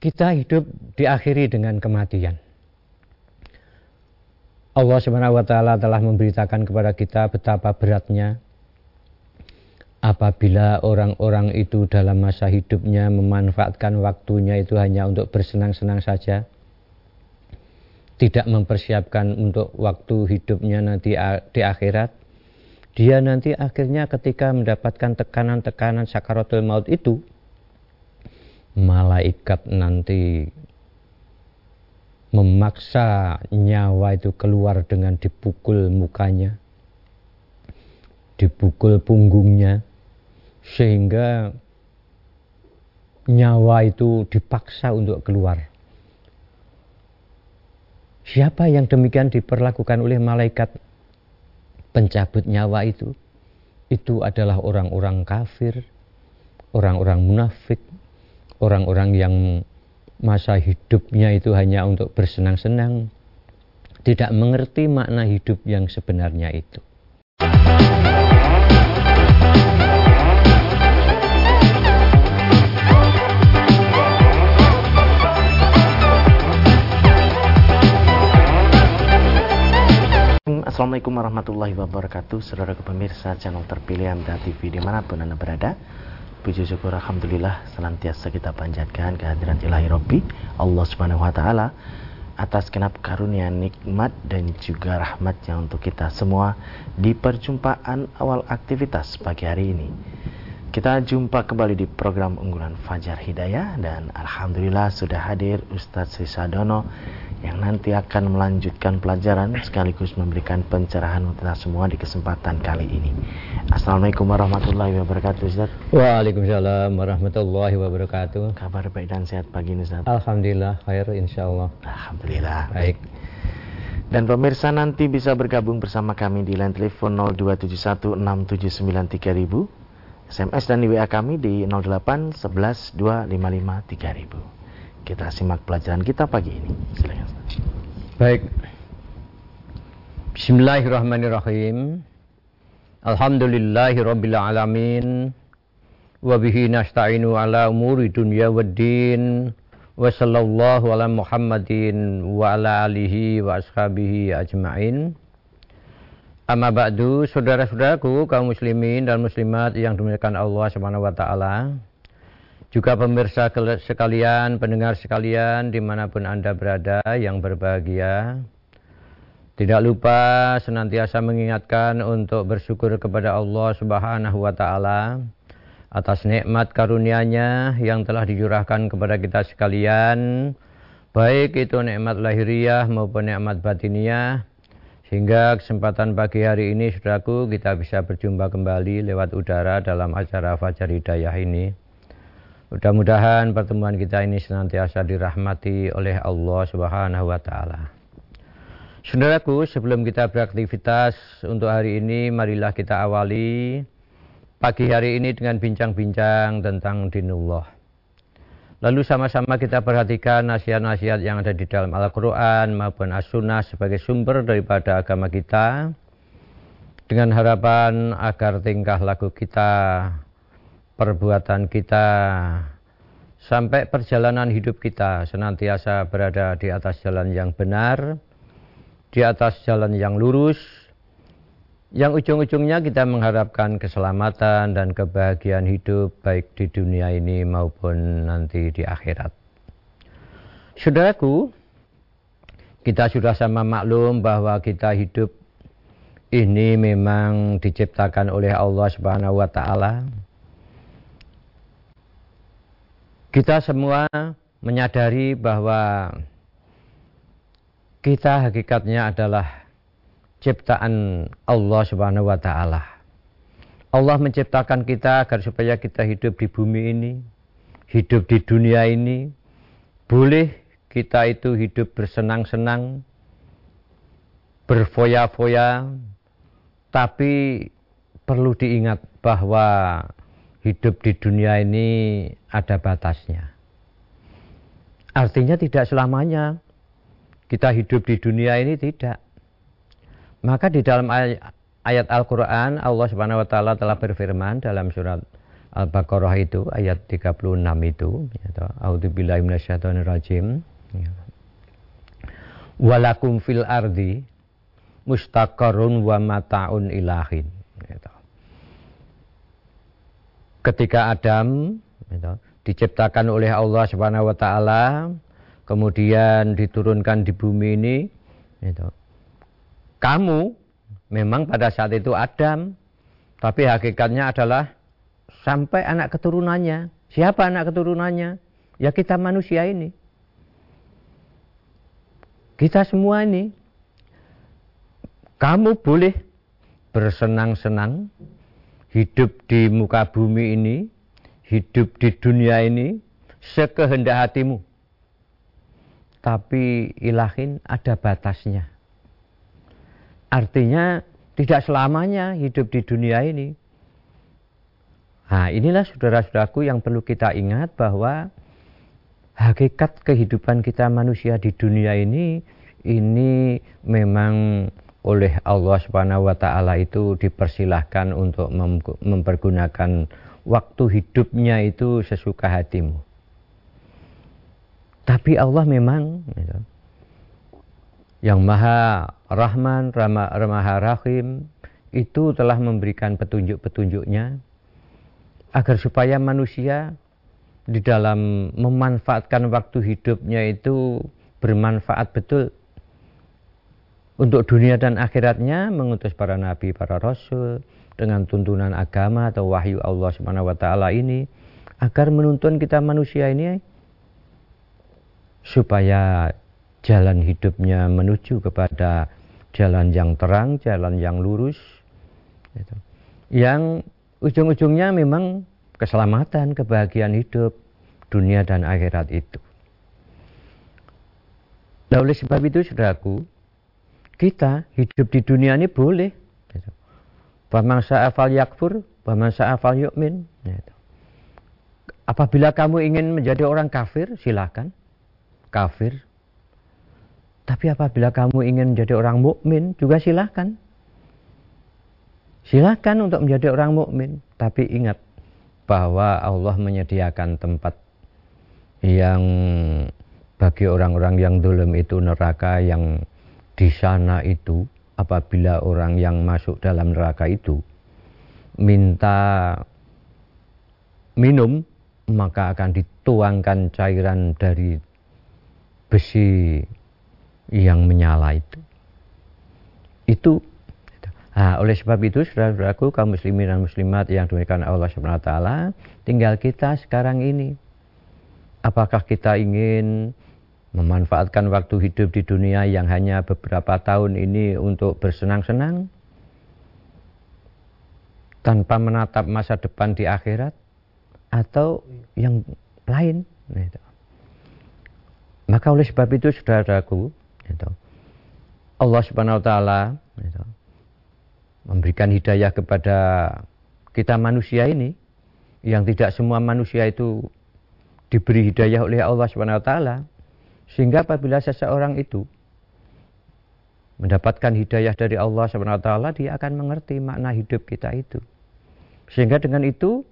kita hidup diakhiri dengan kematian. Allah Subhanahu wa taala telah memberitakan kepada kita betapa beratnya apabila orang-orang itu dalam masa hidupnya memanfaatkan waktunya itu hanya untuk bersenang-senang saja tidak mempersiapkan untuk waktu hidupnya nanti di akhirat, dia nanti akhirnya ketika mendapatkan tekanan-tekanan sakaratul maut itu, malaikat nanti memaksa nyawa itu keluar dengan dipukul mukanya, dipukul punggungnya, sehingga nyawa itu dipaksa untuk keluar Siapa yang demikian diperlakukan oleh malaikat pencabut nyawa itu? Itu adalah orang-orang kafir, orang-orang munafik, orang-orang yang masa hidupnya itu hanya untuk bersenang-senang, tidak mengerti makna hidup yang sebenarnya itu. Assalamualaikum warahmatullahi wabarakatuh Saudara pemirsa channel terpilih Anda TV di mana pun Anda berada Puji syukur Alhamdulillah Senantiasa kita panjatkan kehadiran ilahi Rabbi Allah subhanahu wa ta'ala Atas kenap karunia nikmat dan juga rahmatnya untuk kita semua Di perjumpaan awal aktivitas pagi hari ini. Kita jumpa kembali di program unggulan Fajar Hidayah Dan Alhamdulillah sudah hadir Ustadz Sisadono yang nanti akan melanjutkan pelajaran sekaligus memberikan pencerahan untuk kita semua di kesempatan kali ini. Assalamualaikum warahmatullahi wabarakatuh Ustaz. Waalaikumsalam warahmatullahi wabarakatuh. Kabar baik dan sehat pagi ini Ustaz. Alhamdulillah khair insyaallah. Alhamdulillah. Baik. Dan pemirsa nanti bisa bergabung bersama kami di line telepon 02716793000 SMS dan di WA kami di 08 11 255 3000. Kita simak pelajaran kita pagi ini. Silakan. Baik. Bismillahirrahmanirrahim. Alhamdulillahi rabbil alamin. Wa bihi nasta'inu ala umuri dunya waddin. Wa sallallahu ala Muhammadin wa ala alihi wa ashabihi ajma'in. Amma ba'du, saudara-saudaraku kaum muslimin dan muslimat yang dimuliakan Allah Subhanahu wa taala juga pemirsa sekalian, pendengar sekalian, di mana pun Anda berada yang berbahagia. Tidak lupa senantiasa mengingatkan untuk bersyukur kepada Allah Subhanahu wa Ta'ala atas nikmat karunia-Nya yang telah dicurahkan kepada kita sekalian, baik itu nikmat lahiriah maupun nikmat batiniah. Sehingga kesempatan pagi hari ini, saudaraku, kita bisa berjumpa kembali lewat udara dalam acara Fajar Hidayah ini. Mudah-mudahan pertemuan kita ini senantiasa dirahmati oleh Allah Subhanahu wa taala. Saudaraku, sebelum kita beraktivitas untuk hari ini, marilah kita awali pagi hari ini dengan bincang-bincang tentang dinullah. Lalu sama-sama kita perhatikan nasihat-nasihat yang ada di dalam Al-Quran maupun As-Sunnah sebagai sumber daripada agama kita. Dengan harapan agar tingkah laku kita perbuatan kita sampai perjalanan hidup kita senantiasa berada di atas jalan yang benar, di atas jalan yang lurus, yang ujung-ujungnya kita mengharapkan keselamatan dan kebahagiaan hidup baik di dunia ini maupun nanti di akhirat. Saudaraku, kita sudah sama maklum bahwa kita hidup ini memang diciptakan oleh Allah Subhanahu wa taala Kita semua menyadari bahwa kita hakikatnya adalah ciptaan Allah Subhanahu wa taala. Allah menciptakan kita agar supaya kita hidup di bumi ini, hidup di dunia ini. Boleh kita itu hidup bersenang-senang, berfoya-foya, tapi perlu diingat bahwa hidup di dunia ini ada batasnya. Artinya tidak selamanya kita hidup di dunia ini tidak. Maka di dalam ayat Al-Quran Allah Subhanahu Wa Taala telah berfirman dalam surat Al-Baqarah itu ayat 36 itu ya A'udzubillahi minasyaitonirrajim ya. Walakum fil ardi mustaqarrun wa mata'un ilahin ya Ketika Adam ya diciptakan oleh Allah Subhanahu wa taala kemudian diturunkan di bumi ini ya kamu memang pada saat itu Adam tapi hakikatnya adalah sampai anak keturunannya. Siapa anak keturunannya? Ya kita manusia ini. Kita semua ini. Kamu boleh bersenang-senang hidup di muka bumi ini, hidup di dunia ini sekehendak hatimu. Tapi ilahin ada batasnya. Artinya tidak selamanya hidup di dunia ini. Nah, inilah saudara-saudaraku yang perlu kita ingat bahwa hakikat kehidupan kita manusia di dunia ini ini memang oleh Allah Subhanahu wa taala itu dipersilahkan untuk mempergunakan waktu hidupnya itu sesuka hatimu. Tapi Allah memang gitu, yang Maha Rahman, Maha Rahim itu telah memberikan petunjuk-petunjuknya agar supaya manusia di dalam memanfaatkan waktu hidupnya itu bermanfaat betul untuk dunia dan akhiratnya mengutus para nabi, para rasul dengan tuntunan agama atau wahyu Allah Subhanahu wa taala ini agar menuntun kita manusia ini supaya jalan hidupnya menuju kepada jalan yang terang, jalan yang lurus. Gitu. Yang ujung-ujungnya memang keselamatan, kebahagiaan hidup dunia dan akhirat itu. Nah oleh sebab itu saudaraku, kita hidup di dunia ini boleh. Baman sa'afal yakfur, baman sa'afal yu'min. Apabila kamu ingin menjadi orang kafir, silakan. Kafir. Tapi apabila kamu ingin menjadi orang mukmin, juga silakan. Silakan untuk menjadi orang mukmin, tapi ingat bahwa Allah menyediakan tempat yang bagi orang-orang yang dulem itu neraka yang di sana itu apabila orang yang masuk dalam neraka itu minta minum maka akan dituangkan cairan dari besi yang menyala itu itu Nah, oleh sebab itu, saudara-saudaraku, kaum muslimin dan muslimat yang demikian Allah Subhanahu wa taala, tinggal kita sekarang ini. Apakah kita ingin memanfaatkan waktu hidup di dunia yang hanya beberapa tahun ini untuk bersenang-senang tanpa menatap masa depan di akhirat atau yang lain? Gitu. Maka oleh sebab itu, gitu, Allah Subhanahu wa taala memberikan hidayah kepada kita manusia ini yang tidak semua manusia itu diberi hidayah oleh Allah Subhanahu wa taala sehingga apabila seseorang itu mendapatkan hidayah dari Allah taala dia akan mengerti makna hidup kita itu sehingga dengan itu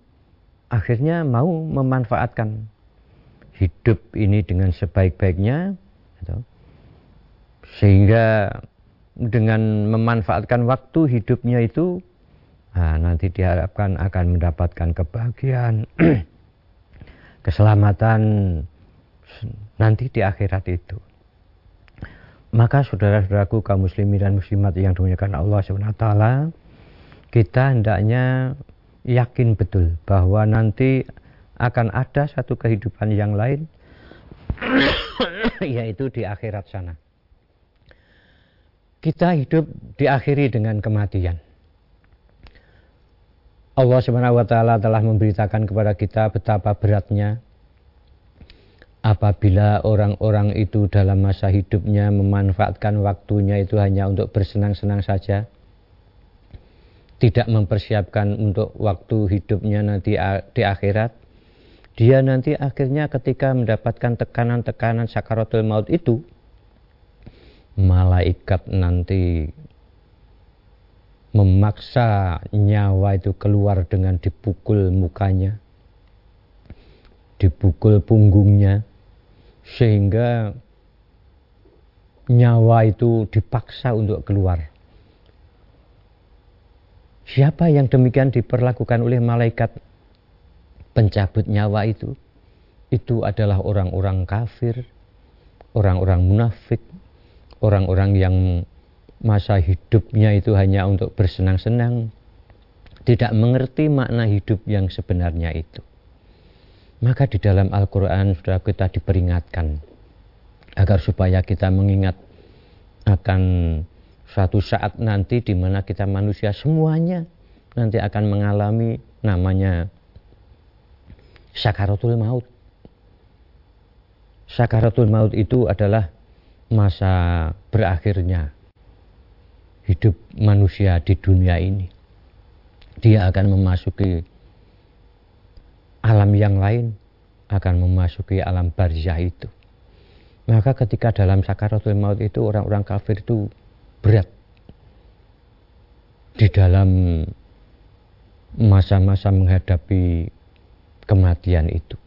akhirnya mau memanfaatkan hidup ini dengan sebaik-baiknya gitu. sehingga dengan memanfaatkan waktu hidupnya itu nah, nanti diharapkan akan mendapatkan kebahagiaan keselamatan nanti di akhirat itu maka saudara-saudaraku kaum muslimin dan muslimat yang dimuliakan Allah SWT kita hendaknya yakin betul bahwa nanti akan ada satu kehidupan yang lain yaitu di akhirat sana kita hidup diakhiri dengan kematian. Allah Subhanahu wa taala telah memberitakan kepada kita betapa beratnya apabila orang-orang itu dalam masa hidupnya memanfaatkan waktunya itu hanya untuk bersenang-senang saja tidak mempersiapkan untuk waktu hidupnya nanti di akhirat dia nanti akhirnya ketika mendapatkan tekanan-tekanan sakaratul maut itu malaikat nanti memaksa nyawa itu keluar dengan dipukul mukanya, dipukul punggungnya, sehingga nyawa itu dipaksa untuk keluar. Siapa yang demikian diperlakukan oleh malaikat pencabut nyawa itu? Itu adalah orang-orang kafir, orang-orang munafik, orang-orang yang masa hidupnya itu hanya untuk bersenang-senang, tidak mengerti makna hidup yang sebenarnya itu. Maka di dalam Al-Quran sudah kita diperingatkan agar supaya kita mengingat akan suatu saat nanti di mana kita manusia semuanya nanti akan mengalami namanya sakaratul maut. Sakaratul maut itu adalah masa berakhirnya hidup manusia di dunia ini. Dia akan memasuki alam yang lain, akan memasuki alam barzah itu. Maka ketika dalam sakaratul maut itu orang-orang kafir itu berat di dalam masa-masa menghadapi kematian itu.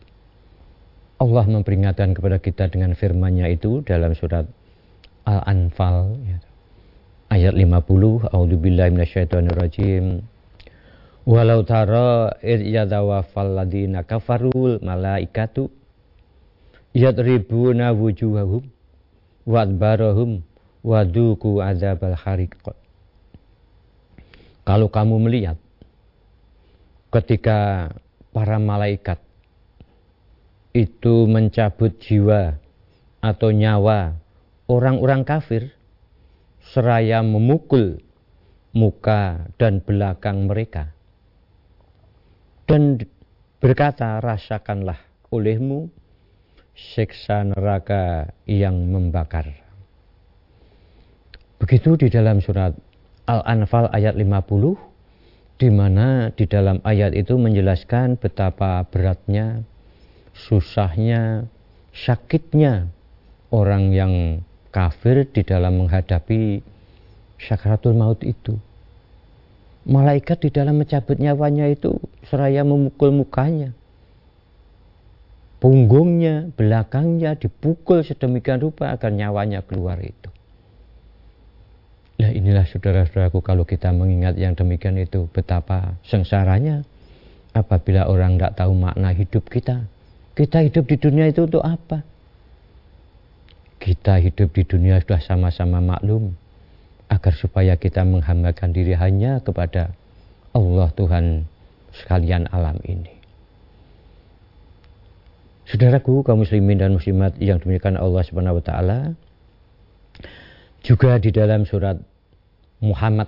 Allah memperingatkan kepada kita dengan firman-Nya itu dalam surat Al-Anfal ya ayat 50 A'udzubillahi minasyaitonirrajim Walau tara id yadawafal ladina kafarul malaikatu yadribuna wujuhahum wadbarahum waduku azabal hariq. Kalau kamu melihat ketika para malaikat itu mencabut jiwa atau nyawa orang-orang kafir seraya memukul muka dan belakang mereka dan berkata rasakanlah olehmu siksa neraka yang membakar begitu di dalam surat Al-Anfal ayat 50 di mana di dalam ayat itu menjelaskan betapa beratnya susahnya sakitnya orang yang kafir di dalam menghadapi syakaratul maut itu. Malaikat di dalam mencabut nyawanya itu seraya memukul mukanya. Punggungnya, belakangnya dipukul sedemikian rupa agar nyawanya keluar itu. Nah inilah saudara-saudaraku kalau kita mengingat yang demikian itu betapa sengsaranya apabila orang tidak tahu makna hidup kita. Kita hidup di dunia itu untuk apa? kita hidup di dunia sudah sama-sama maklum agar supaya kita menghambakan diri hanya kepada Allah Tuhan sekalian alam ini. Saudaraku kaum muslimin dan muslimat yang demikian Allah Subhanahu wa taala juga di dalam surat Muhammad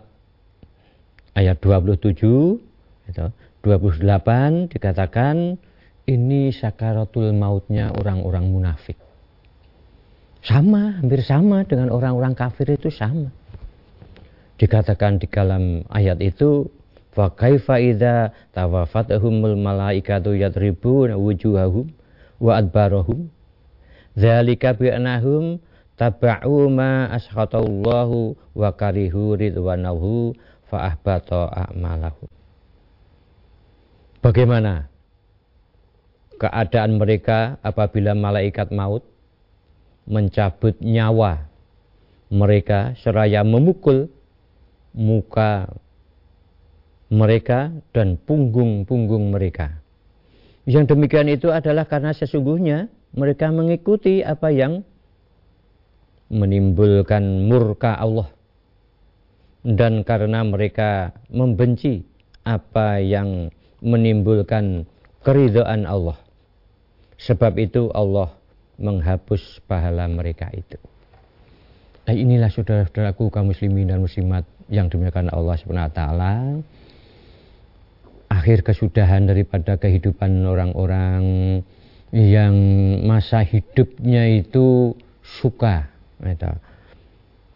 ayat 27 itu 28 dikatakan ini sakaratul mautnya orang-orang munafik. Sama, hampir sama dengan orang-orang kafir itu sama. Dikatakan di dalam ayat itu, fa kaifa idza tawafatahumul malaikatu yadribuna wujuhahum wa adbarahum dzalika bi annahum taba'u ma ashatallahu wa karihu ridwanahu fa ahbata a'malahu Bagaimana keadaan mereka apabila malaikat maut mencabut nyawa mereka seraya memukul muka mereka dan punggung-punggung mereka. Yang demikian itu adalah karena sesungguhnya mereka mengikuti apa yang menimbulkan murka Allah dan karena mereka membenci apa yang menimbulkan keridhaan Allah. Sebab itu Allah menghapus pahala mereka itu. Nah inilah saudara-saudaraku kaum muslimin dan muslimat yang demikian Allah SWT. Akhir kesudahan daripada kehidupan orang-orang yang masa hidupnya itu suka itu,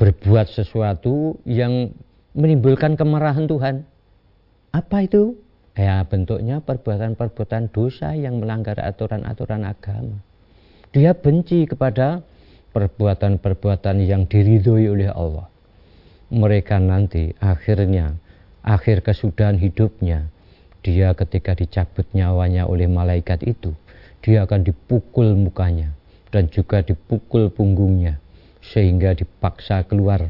berbuat sesuatu yang menimbulkan kemarahan Tuhan. Apa itu? Ya bentuknya perbuatan-perbuatan dosa yang melanggar aturan-aturan agama. Dia benci kepada perbuatan-perbuatan yang diridhoi oleh Allah. Mereka nanti akhirnya akhir kesudahan hidupnya, dia ketika dicabut nyawanya oleh malaikat itu, dia akan dipukul mukanya dan juga dipukul punggungnya sehingga dipaksa keluar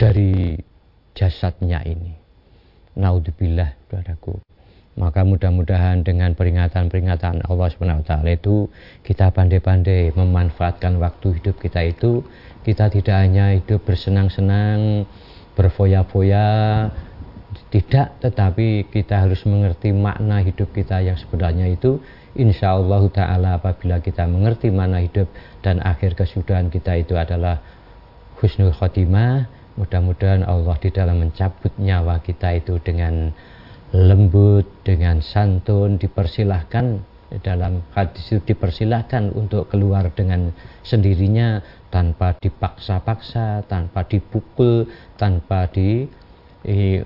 dari jasadnya ini. Naudzubillah, saudaraku. Maka mudah-mudahan dengan peringatan-peringatan Allah SWT itu kita pandai-pandai memanfaatkan waktu hidup kita itu kita tidak hanya hidup bersenang-senang, berfoya-foya, tidak, tetapi kita harus mengerti makna hidup kita yang sebenarnya itu. Insya Allah Ta'ala apabila kita mengerti mana hidup dan akhir kesudahan kita itu adalah husnul khotimah mudah-mudahan Allah di dalam mencabut nyawa kita itu dengan lembut, dengan santun, dipersilahkan dalam hadis itu dipersilahkan untuk keluar dengan sendirinya tanpa dipaksa-paksa, tanpa dipukul, tanpa di eh,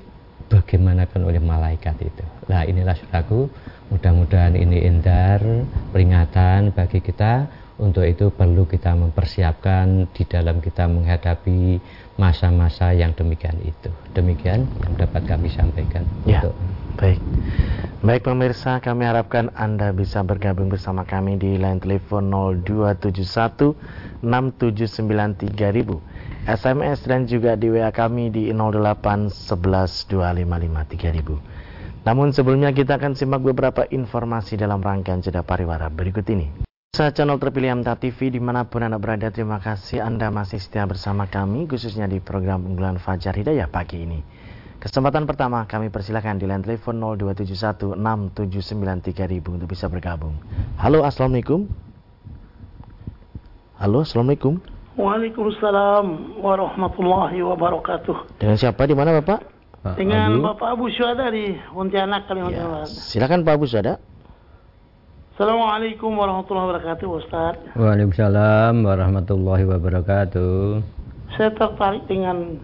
bagaimanakan oleh malaikat itu. Nah inilah saudaraku, mudah-mudahan ini indar peringatan bagi kita untuk itu perlu kita mempersiapkan di dalam kita menghadapi masa-masa yang demikian itu. Demikian yang dapat kami sampaikan. Ya, untuk. baik. Baik pemirsa, kami harapkan Anda bisa bergabung bersama kami di line telepon 0271 6793000, SMS dan juga di WA kami di 08 11 255 Namun sebelumnya kita akan simak beberapa informasi dalam rangkaian jeda pariwara berikut ini. Saya channel terpilih MTA TV di mana pun Anda berada, terima kasih Anda masih setia bersama kami, khususnya di program unggulan Fajar Hidayah pagi ini. Kesempatan pertama kami persilahkan di line telepon 02716793000 untuk bisa bergabung. Halo, Assalamualaikum. Halo, Assalamualaikum. Waalaikumsalam warahmatullahi wabarakatuh. Dengan siapa di mana Bapak? Pak Dengan Abu. Bapak Abu Syuhada di Pontianak, Kalimantan ya, Silakan Pak Abu Syuhada. Assalamualaikum warahmatullahi wabarakatuh Ustaz Waalaikumsalam warahmatullahi wabarakatuh Saya tertarik dengan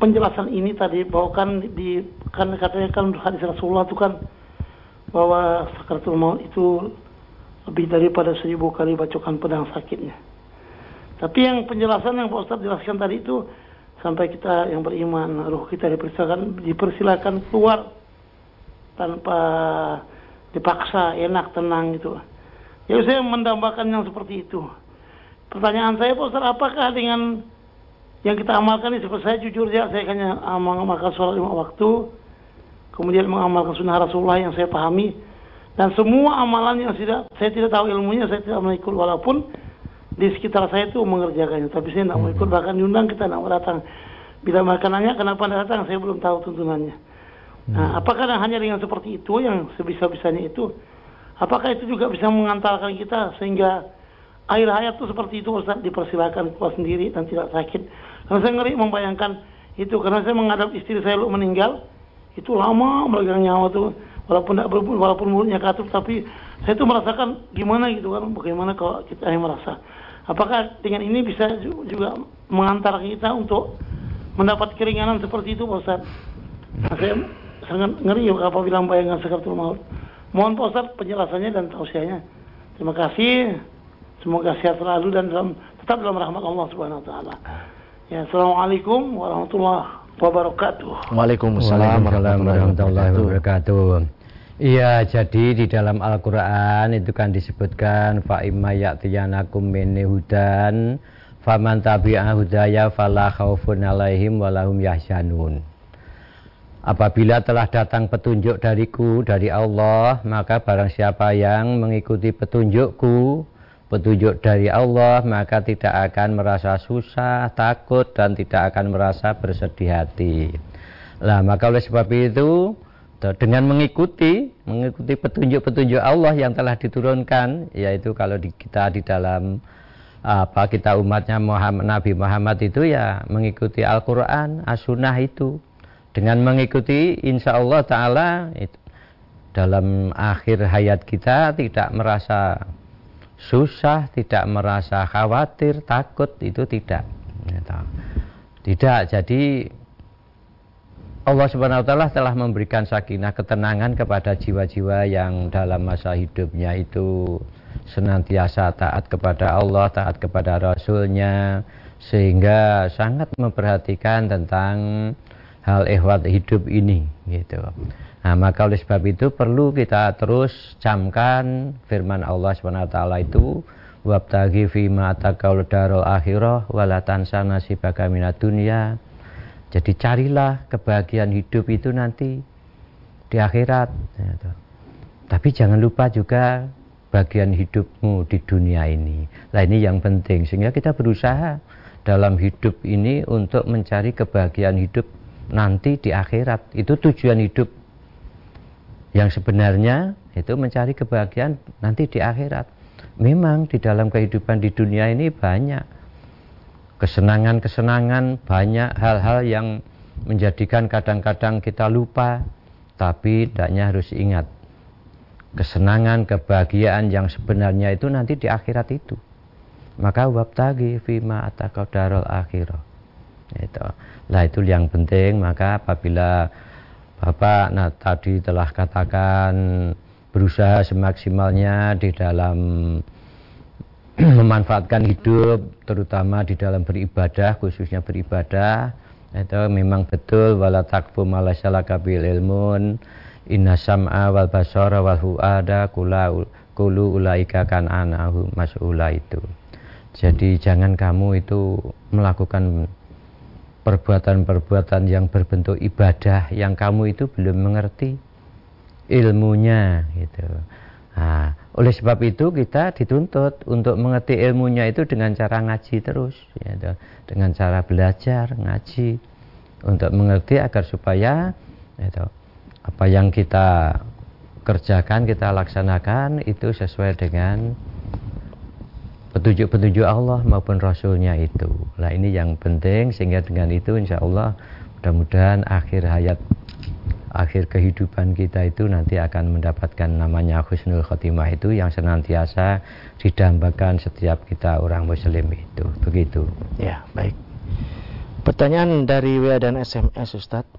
penjelasan ini tadi bahwa kan di kan katanya kan hadis Rasulullah itu kan bahwa sakaratul maut itu lebih daripada seribu kali bacokan pedang sakitnya. Tapi yang penjelasan yang Pak Ustaz jelaskan tadi itu sampai kita yang beriman ruh kita dipersilakan dipersilakan keluar tanpa dipaksa enak tenang gitu. Jadi saya mendambakan yang seperti itu. Pertanyaan saya Pak Ustaz apakah dengan yang kita amalkan ini seperti saya jujur ya saya hanya mengamalkan sholat lima waktu kemudian mengamalkan sunnah Rasulullah yang saya pahami dan semua amalan yang tidak saya tidak tahu ilmunya saya tidak mengikut walaupun di sekitar saya itu mengerjakannya tapi saya tidak mau ikut hmm. bahkan diundang kita tidak mau datang. Bila mereka nanya kenapa tidak datang? Saya belum tahu tuntunannya Nah, hmm. apakah hanya dengan seperti itu yang sebisa-bisanya itu? Apakah itu juga bisa mengantarkan kita sehingga air hayat itu seperti itu Ustaz dipersilakan keluar sendiri dan tidak sakit. Karena saya ngeri membayangkan itu karena saya menghadap istri saya lu meninggal itu lama memegang nyawa tuh walaupun tidak walaupun mulutnya katup tapi saya itu merasakan gimana gitu kan bagaimana kalau kita yang merasa apakah dengan ini bisa juga mengantar kita untuk mendapat keringanan seperti itu Ustaz? Nah, saya sangat ngeri apabila membayangkan sakaratul maut. Mohon Pak Ustaz penjelasannya dan tausiahnya. Terima kasih. Semoga sehat selalu dan dalam, tetap dalam rahmat Allah Subhanahu wa taala. Ya, Assalamualaikum warahmatullahi wabarakatuh. Waalaikumsalam warahmatullahi wabarakatuh. Iya, jadi di dalam Al-Qur'an itu kan disebutkan fa imma ya'tiyanakum minni hudan faman tabi'a hudaya fala khaufun alaihim walahum yahzanun. Apabila telah datang petunjuk dariku, dari Allah, maka barang siapa yang mengikuti petunjukku, petunjuk dari Allah, maka tidak akan merasa susah, takut, dan tidak akan merasa bersedih hati. Nah, maka oleh sebab itu, dengan mengikuti, mengikuti petunjuk-petunjuk Allah yang telah diturunkan, yaitu kalau kita di dalam apa kita umatnya Muhammad, Nabi Muhammad itu ya mengikuti Al-Quran, As-Sunnah itu dengan mengikuti insya Allah Ta'ala dalam akhir hayat kita tidak merasa susah, tidak merasa khawatir, takut, itu tidak. Gitu. Tidak, jadi Allah Subhanahu wa taala telah memberikan sakinah ketenangan kepada jiwa-jiwa yang dalam masa hidupnya itu senantiasa taat kepada Allah, taat kepada Rasulnya, sehingga sangat memperhatikan tentang hal ehwat hidup ini gitu. Nah, maka oleh sebab itu perlu kita terus camkan firman Allah SWT itu wabtagi fi ma atakaul darul akhirah wala tansa nasibaka minad dunya. Jadi carilah kebahagiaan hidup itu nanti di akhirat. Gitu. Tapi jangan lupa juga bagian hidupmu di dunia ini. Nah ini yang penting sehingga kita berusaha dalam hidup ini untuk mencari kebahagiaan hidup nanti di akhirat. Itu tujuan hidup yang sebenarnya itu mencari kebahagiaan nanti di akhirat. Memang di dalam kehidupan di dunia ini banyak kesenangan-kesenangan, banyak hal-hal yang menjadikan kadang-kadang kita lupa, tapi tidaknya harus ingat kesenangan, kebahagiaan yang sebenarnya itu nanti di akhirat itu. Maka wabtagi fima atakau darul akhirah. Itu. Lah itu yang penting, maka apabila Bapak nah tadi telah katakan berusaha semaksimalnya di dalam memanfaatkan hidup terutama di dalam beribadah khususnya beribadah itu memang betul. Wala takfu malasyalaka bil ilmun. Inna sam'a wal basara wal huada kula kulu ulaika kan anahu mas'ula itu. Jadi jangan kamu itu melakukan perbuatan-perbuatan yang berbentuk ibadah yang kamu itu belum mengerti ilmunya gitu. Nah, oleh sebab itu kita dituntut untuk mengerti ilmunya itu dengan cara ngaji terus, gitu. dengan cara belajar ngaji untuk mengerti agar supaya gitu, apa yang kita kerjakan kita laksanakan itu sesuai dengan petunjuk-petunjuk Allah maupun Rasulnya itu. Nah ini yang penting sehingga dengan itu insya Allah mudah-mudahan akhir hayat akhir kehidupan kita itu nanti akan mendapatkan namanya husnul khotimah itu yang senantiasa didambakan setiap kita orang muslim itu. Begitu. Ya baik. Pertanyaan dari WA dan SMS Ustadz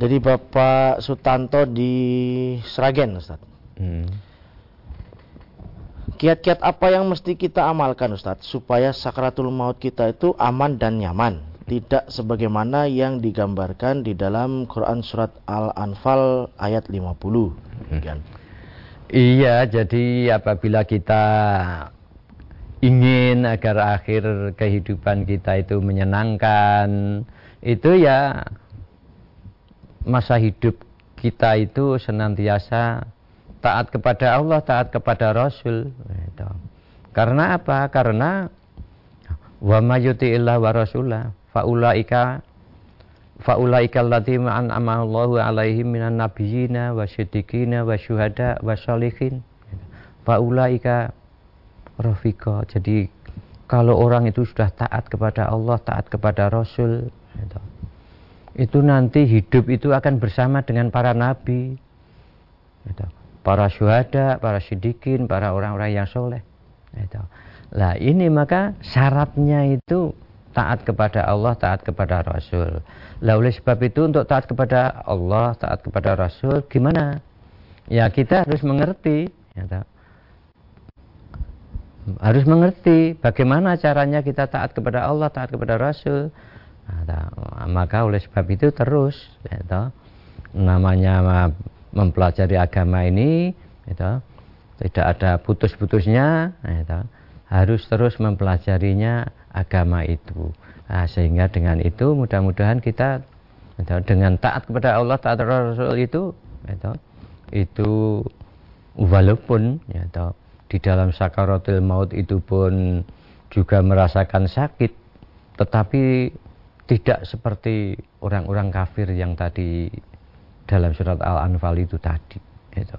dari Bapak Sutanto di Sragen Ustadz hmm. Kiat-kiat apa yang mesti kita amalkan Ustadz? Supaya sakratul maut kita itu aman dan nyaman. Tidak sebagaimana yang digambarkan di dalam Quran surat Al-Anfal ayat 50 kan? Iya jadi apabila kita ingin agar akhir kehidupan kita itu menyenangkan itu ya masa hidup kita itu senantiasa taat kepada Allah, taat kepada Rasul. Itu. Karena apa? Karena wa illa wa rasulah faulaika faulaika allati ma'an amallahu alaihim minan nabiyyina wasyiddiqina wasyuhada wasyolihin faulaika rafiqa jadi kalau orang itu sudah taat kepada Allah taat kepada Rasul itu, itu nanti hidup itu akan bersama dengan para nabi itu para syuhada, para sidikin, para orang-orang yang soleh. Itu. Lah ini maka syaratnya itu taat kepada Allah, taat kepada Rasul. Lah oleh sebab itu untuk taat kepada Allah, taat kepada Rasul, gimana? Ya kita harus mengerti. Ya, harus mengerti bagaimana caranya kita taat kepada Allah, taat kepada Rasul. Nah, maka oleh sebab itu terus, ya, namanya mempelajari agama ini itu, tidak ada putus-putusnya itu, harus terus mempelajarinya agama itu. Nah, sehingga dengan itu mudah-mudahan kita itu, dengan taat kepada Allah taat Rasul itu itu, itu walaupun itu, di dalam sakaratul maut itu pun juga merasakan sakit tetapi tidak seperti orang-orang kafir yang tadi dalam surat Al-Anfal itu tadi. Itu.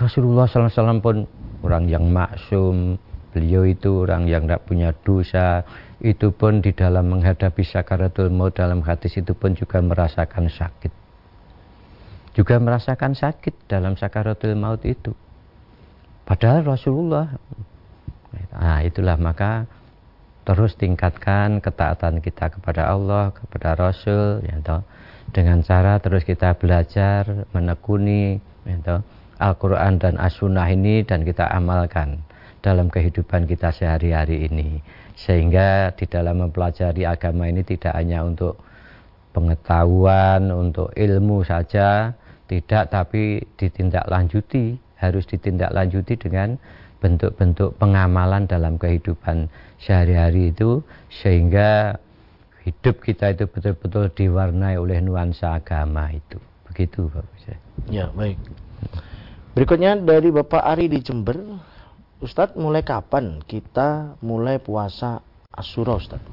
Rasulullah SAW pun orang yang maksum, beliau itu orang yang tidak punya dosa, itu pun di dalam menghadapi sakaratul maut dalam hadis itu pun juga merasakan sakit. Juga merasakan sakit dalam sakaratul maut itu. Padahal Rasulullah, nah itulah maka terus tingkatkan ketaatan kita kepada Allah, kepada Rasul, ya toh dengan cara terus kita belajar menekuni gitu, Al-Quran dan As-Sunnah ini dan kita amalkan dalam kehidupan kita sehari-hari ini. Sehingga di dalam mempelajari agama ini tidak hanya untuk pengetahuan, untuk ilmu saja, tidak tapi ditindaklanjuti, harus ditindaklanjuti dengan bentuk-bentuk pengamalan dalam kehidupan sehari-hari itu sehingga hidup kita itu betul-betul diwarnai oleh nuansa agama itu. Begitu Pak Ya, baik. Berikutnya dari Bapak Ari di Jember. Ustadz, mulai kapan kita mulai puasa Asyura, Ustadz?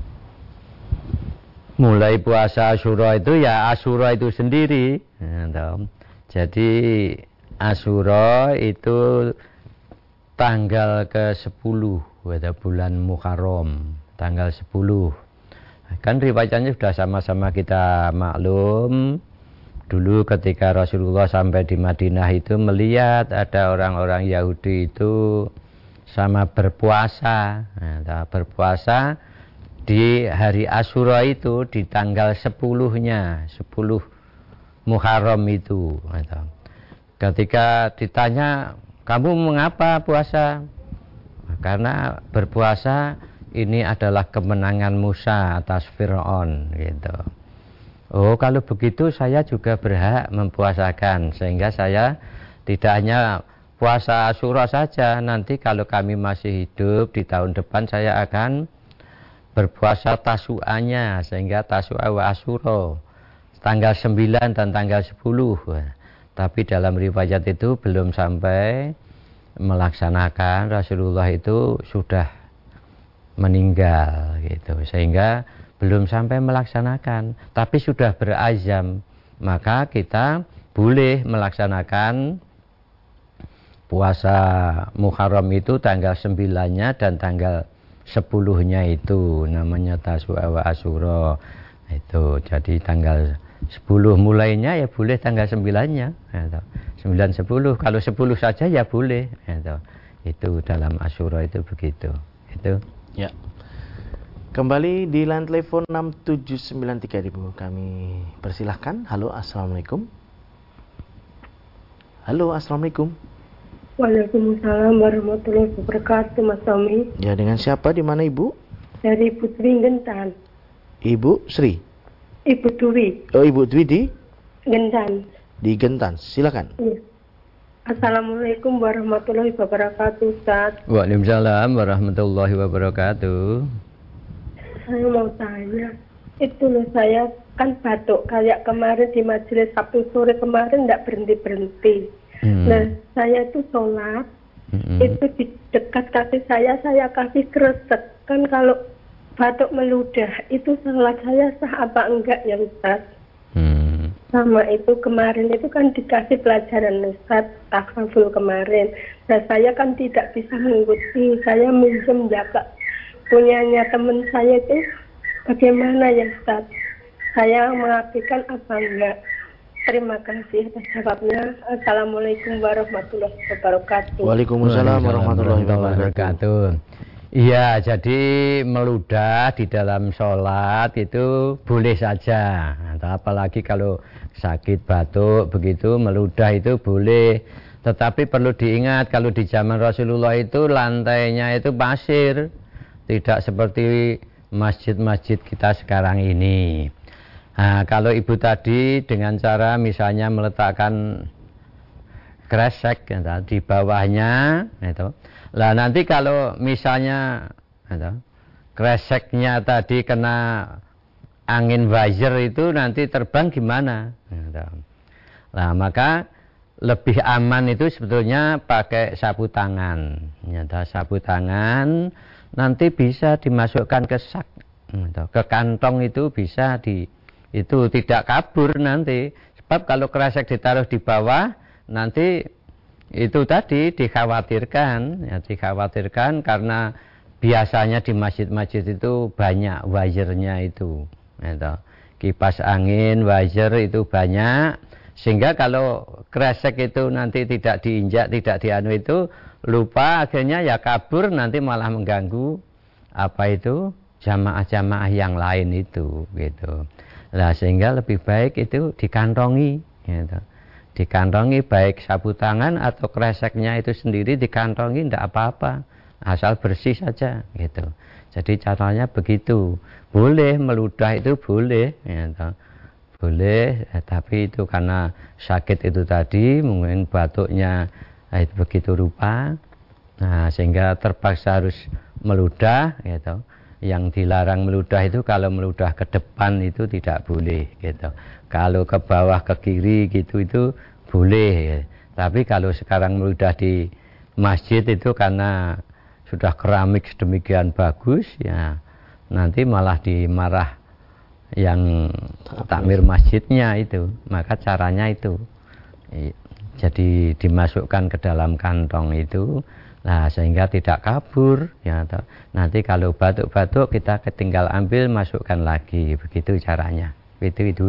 Mulai puasa Asyura itu ya Asyura itu sendiri. Ya, Jadi Asyura itu tanggal ke-10 pada bulan Muharram, tanggal 10 Kan riwayatnya sudah sama-sama kita maklum. Dulu ketika Rasulullah sampai di Madinah itu melihat ada orang-orang Yahudi itu sama berpuasa. Nah, berpuasa di hari Asyura itu di tanggal 10-nya, 10 Muharram itu. Ketika ditanya, kamu mengapa puasa? Karena berpuasa ini adalah kemenangan Musa atas Fir'aun gitu. Oh kalau begitu saya juga berhak mempuasakan sehingga saya tidak hanya puasa Asyura saja nanti kalau kami masih hidup di tahun depan saya akan berpuasa tasuanya sehingga tasua wa Asyura tanggal 9 dan tanggal 10 tapi dalam riwayat itu belum sampai melaksanakan Rasulullah itu sudah meninggal gitu sehingga belum sampai melaksanakan tapi sudah berazam maka kita boleh melaksanakan puasa Muharram itu tanggal 9-nya dan tanggal 10-nya itu namanya Taswa wa Asura itu jadi tanggal 10 mulainya ya boleh tanggal 9-nya gitu. 9 10 kalau 10 saja ya boleh gitu. itu dalam Asura itu begitu itu Ya. Kembali di line telepon 6793000 kami persilahkan. Halo, Assalamualaikum. Halo, Assalamualaikum. Waalaikumsalam warahmatullahi wabarakatuh, Mas Tommy. Ya, dengan siapa? Di mana Ibu? Dari Putri Gentan. Ibu Sri. Ibu Dwi. Oh, Ibu Dwi di? Gentan. Di Gentan. Silakan. Iya. Assalamualaikum warahmatullahi wabarakatuh, Ustaz. Waalaikumsalam warahmatullahi wabarakatuh. Saya mau tanya, itu loh saya kan batuk kayak kemarin di majelis Sabtu sore kemarin tidak berhenti berhenti. Hmm. Nah, saya itu sholat, hmm. itu di dekat kaki saya saya kasih kresek kan kalau batuk meludah itu sholat saya sah apa enggak ya Ustaz? Sama itu kemarin itu kan dikasih pelajaran Ustaz takaful kemarin. Nah saya kan tidak bisa mengikuti, saya minjem jaga punyanya teman saya itu bagaimana ya Ustaz? Saya mengabdikan apa enggak? Terima kasih atas jawabnya. Assalamualaikum warahmatullahi wabarakatuh. Waalaikumsalam warahmatullahi wabarakatuh. Iya, jadi meludah di dalam sholat itu boleh saja. Apalagi kalau sakit batuk begitu meludah itu boleh. Tetapi perlu diingat kalau di zaman Rasulullah itu lantainya itu pasir. Tidak seperti masjid-masjid kita sekarang ini. Nah, kalau ibu tadi dengan cara misalnya meletakkan kresek di bawahnya itu lah nanti kalau misalnya kreseknya tadi kena angin wajar itu nanti terbang gimana? Nah maka lebih aman itu sebetulnya pakai sapu tangan. Nyata sapu tangan nanti bisa dimasukkan ke sak, ke kantong itu bisa di itu tidak kabur nanti. Sebab kalau kresek ditaruh di bawah nanti itu tadi dikhawatirkan, ya, dikhawatirkan karena biasanya di masjid-masjid itu banyak wajirnya itu. Gitu. Kipas angin, wajar itu banyak. Sehingga kalau kresek itu nanti tidak diinjak, tidak dianu itu, lupa akhirnya ya kabur nanti malah mengganggu apa itu jamaah-jamaah yang lain itu gitu. Nah sehingga lebih baik itu dikantongi gitu dikantongi baik sapu tangan atau kreseknya itu sendiri dikantongi tidak apa-apa asal bersih saja gitu. Jadi caranya begitu. Boleh meludah itu boleh, gitu. boleh, eh, tapi itu karena sakit itu tadi, mungkin batuknya eh, itu begitu rupa, nah sehingga terpaksa harus meludah, gitu. Yang dilarang meludah itu kalau meludah ke depan itu tidak boleh, gitu. Kalau ke bawah ke kiri gitu itu boleh. Gitu. Tapi kalau sekarang meludah di masjid itu karena sudah keramik sedemikian bagus ya nanti malah dimarah yang takmir masjidnya itu. Maka caranya itu. Jadi dimasukkan ke dalam kantong itu. Nah sehingga tidak kabur ya nanti kalau batuk-batuk kita ketinggal ambil masukkan lagi. Begitu caranya. Itu itu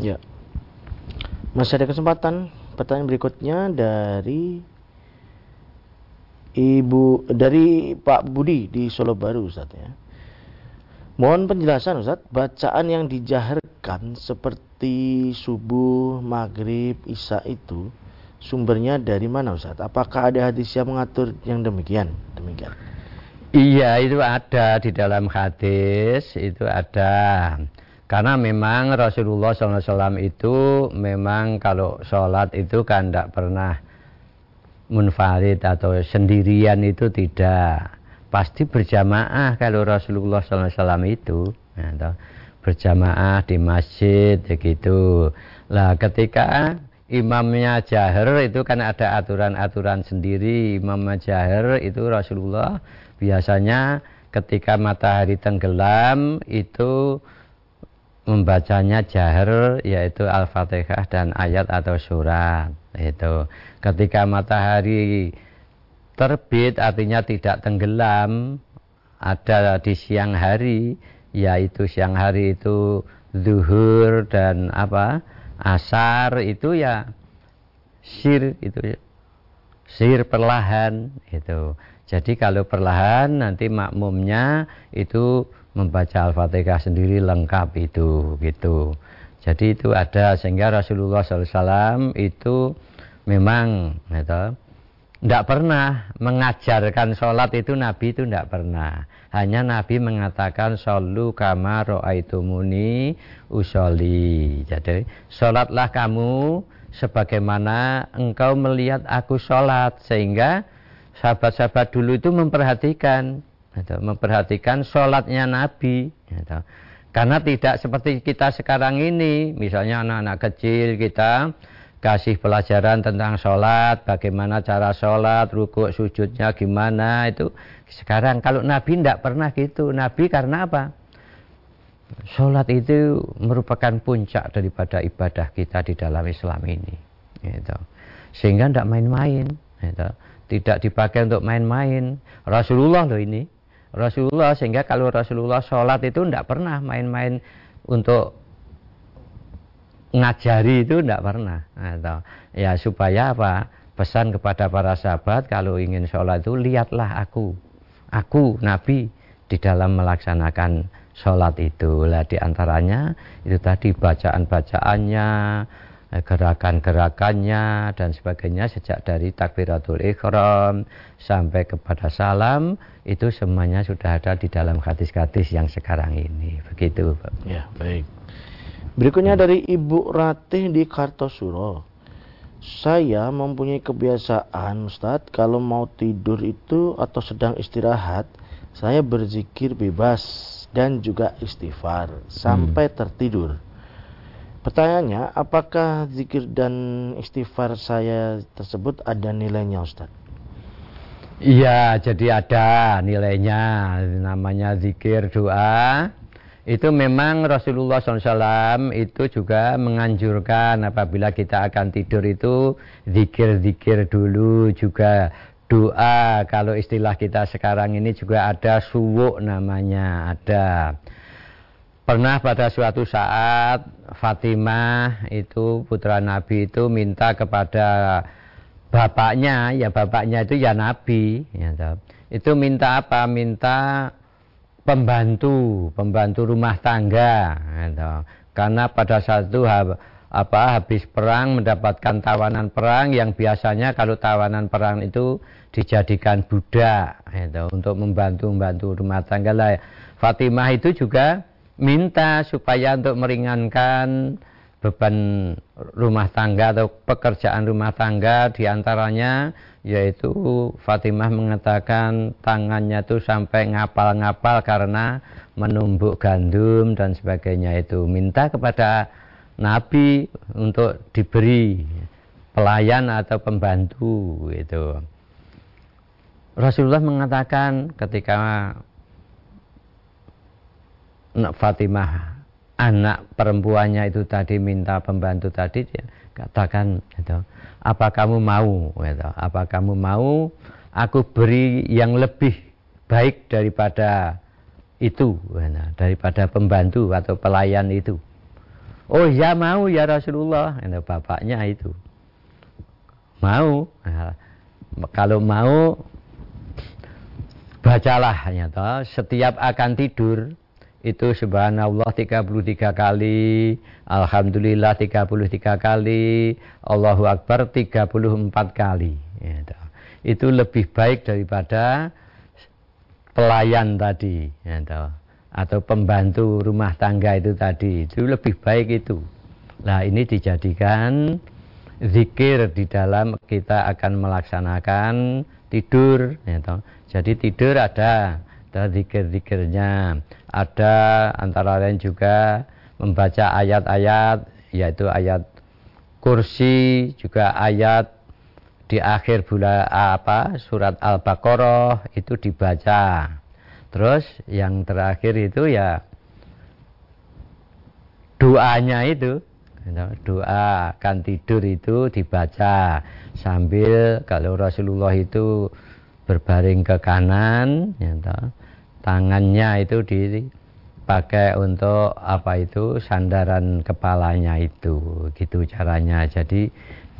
ya. Masih ada kesempatan? Pertanyaan berikutnya dari Ibu dari Pak Budi di Solo Baru Ustaz ya. Mohon penjelasan Ustaz, bacaan yang dijaharkan seperti subuh, maghrib, isya itu sumbernya dari mana Ustaz? Apakah ada hadis yang mengatur yang demikian? Demikian. Iya itu ada di dalam hadis itu ada. Karena memang Rasulullah SAW itu memang kalau sholat itu kan tidak pernah munfarid atau sendirian itu tidak. Pasti berjamaah kalau Rasulullah SAW itu. Ya, berjamaah di masjid begitu lah ketika imamnya jahar itu kan ada aturan-aturan sendiri. Imamnya jahar itu Rasulullah biasanya ketika matahari tenggelam itu membacanya jahar yaitu Al-Fatihah dan ayat atau surat itu. Ketika matahari terbit artinya tidak tenggelam ada di siang hari yaitu siang hari itu zuhur dan apa? Asar itu ya sir itu sir perlahan itu. Jadi kalau perlahan nanti makmumnya itu membaca Al-Fatihah sendiri lengkap itu gitu. Jadi itu ada sehingga Rasulullah SAW itu memang gitu, tidak pernah mengajarkan sholat itu Nabi itu tidak pernah. Hanya Nabi mengatakan solu kama muni usoli. Jadi sholatlah kamu sebagaimana engkau melihat aku sholat sehingga sahabat-sahabat dulu itu memperhatikan gitu, memperhatikan sholatnya Nabi gitu. Karena tidak seperti kita sekarang ini. Misalnya anak-anak kecil kita kasih pelajaran tentang sholat bagaimana cara sholat rukuk sujudnya gimana itu sekarang kalau Nabi tidak pernah gitu. Nabi karena apa? Sholat itu merupakan puncak daripada ibadah kita di dalam Islam ini gitu. sehingga tidak main-main gitu. tidak dipakai untuk main-main. Rasulullah loh ini Rasulullah sehingga kalau Rasulullah sholat itu tidak pernah main-main untuk ngajari itu tidak pernah. Atau ya supaya apa? Pesan kepada para sahabat kalau ingin sholat itu lihatlah aku. Aku Nabi di dalam melaksanakan sholat itu. Lah di antaranya itu tadi bacaan bacaannya gerakan-gerakannya dan sebagainya sejak dari takbiratul ikhram sampai kepada salam itu semuanya sudah ada di dalam hadis-hadis yang sekarang ini. Begitu Pak. Ya baik. Berikutnya dari Ibu Ratih di Kartosuro. Saya mempunyai kebiasaan Ustadz kalau mau tidur itu atau sedang istirahat saya berzikir bebas dan juga istighfar sampai hmm. tertidur Pertanyaannya, apakah zikir dan istighfar saya tersebut ada nilainya Ustaz? Iya, jadi ada nilainya. Namanya zikir doa. Itu memang Rasulullah SAW itu juga menganjurkan apabila kita akan tidur itu zikir-zikir dulu juga doa. Kalau istilah kita sekarang ini juga ada suwuk namanya, ada. Pernah pada suatu saat Fatimah itu putra Nabi itu minta kepada bapaknya, ya bapaknya itu ya Nabi, ya, itu minta apa? Minta pembantu, pembantu rumah tangga, ya, karena pada saat itu apa habis perang mendapatkan tawanan perang yang biasanya kalau tawanan perang itu dijadikan budak itu untuk membantu membantu rumah tangga lah. Fatimah itu juga minta supaya untuk meringankan beban rumah tangga atau pekerjaan rumah tangga di antaranya yaitu Fatimah mengatakan tangannya itu sampai ngapal-ngapal karena menumbuk gandum dan sebagainya itu minta kepada Nabi untuk diberi pelayan atau pembantu itu. Rasulullah mengatakan ketika Fatimah anak perempuannya itu tadi minta pembantu tadi dia katakan itu apa kamu mau gitu. apa kamu mau aku beri yang lebih baik daripada itu gitu. daripada pembantu atau pelayan itu Oh ya mau ya Rasulullah. Itu bapaknya itu. Mau. Nah, kalau mau bacalah toh. Setiap akan tidur itu subhanallah 33 kali, alhamdulillah 33 kali, Allahu akbar 34 kali. Ya. Itu lebih baik daripada pelayan tadi. Ya, atau pembantu rumah tangga itu tadi itu lebih baik itu. Nah ini dijadikan zikir di dalam kita akan melaksanakan tidur. Ya. Jadi tidur ada, ada zikir-zikirnya, ada antara lain juga membaca ayat-ayat, yaitu ayat kursi, juga ayat di akhir bulan apa surat Al-Baqarah itu dibaca. Terus yang terakhir itu ya doanya itu doa akan tidur itu dibaca sambil kalau Rasulullah itu berbaring ke kanan ya tangannya itu dipakai untuk apa itu sandaran kepalanya itu gitu caranya jadi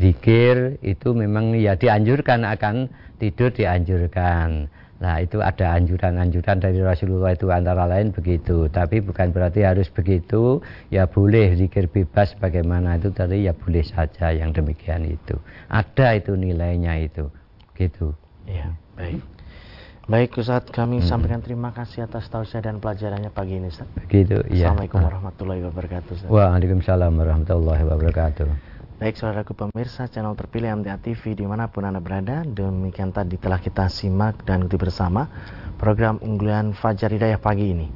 zikir itu memang ya dianjurkan akan tidur dianjurkan Nah itu ada anjuran-anjuran dari Rasulullah itu antara lain begitu. Tapi bukan berarti harus begitu. Ya boleh zikir bebas bagaimana itu tadi ya boleh saja yang demikian itu. Ada itu nilainya itu. Gitu. Iya baik. Baik Ustaz, kami hmm. sampaikan terima kasih atas tausiah dan pelajarannya pagi ini Ustaz. Begitu, iya. Assalamualaikum warahmatullahi wabarakatuh Ustaz. Waalaikumsalam warahmatullahi wabarakatuh. Baik saudaraku pemirsa channel terpilih MTA TV di mana pun Anda berada Demikian tadi telah kita simak dan ikuti bersama program unggulan Fajar Hidayah pagi ini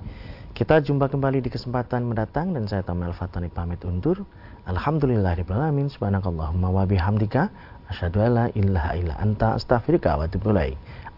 Kita jumpa kembali di kesempatan mendatang dan saya Tamil Fatani pamit undur Alhamdulillahirrahmanirrahim Subhanakallahumma wa bihamdika Asyadu ala ilaha illa anta astaghfirullah wa atubu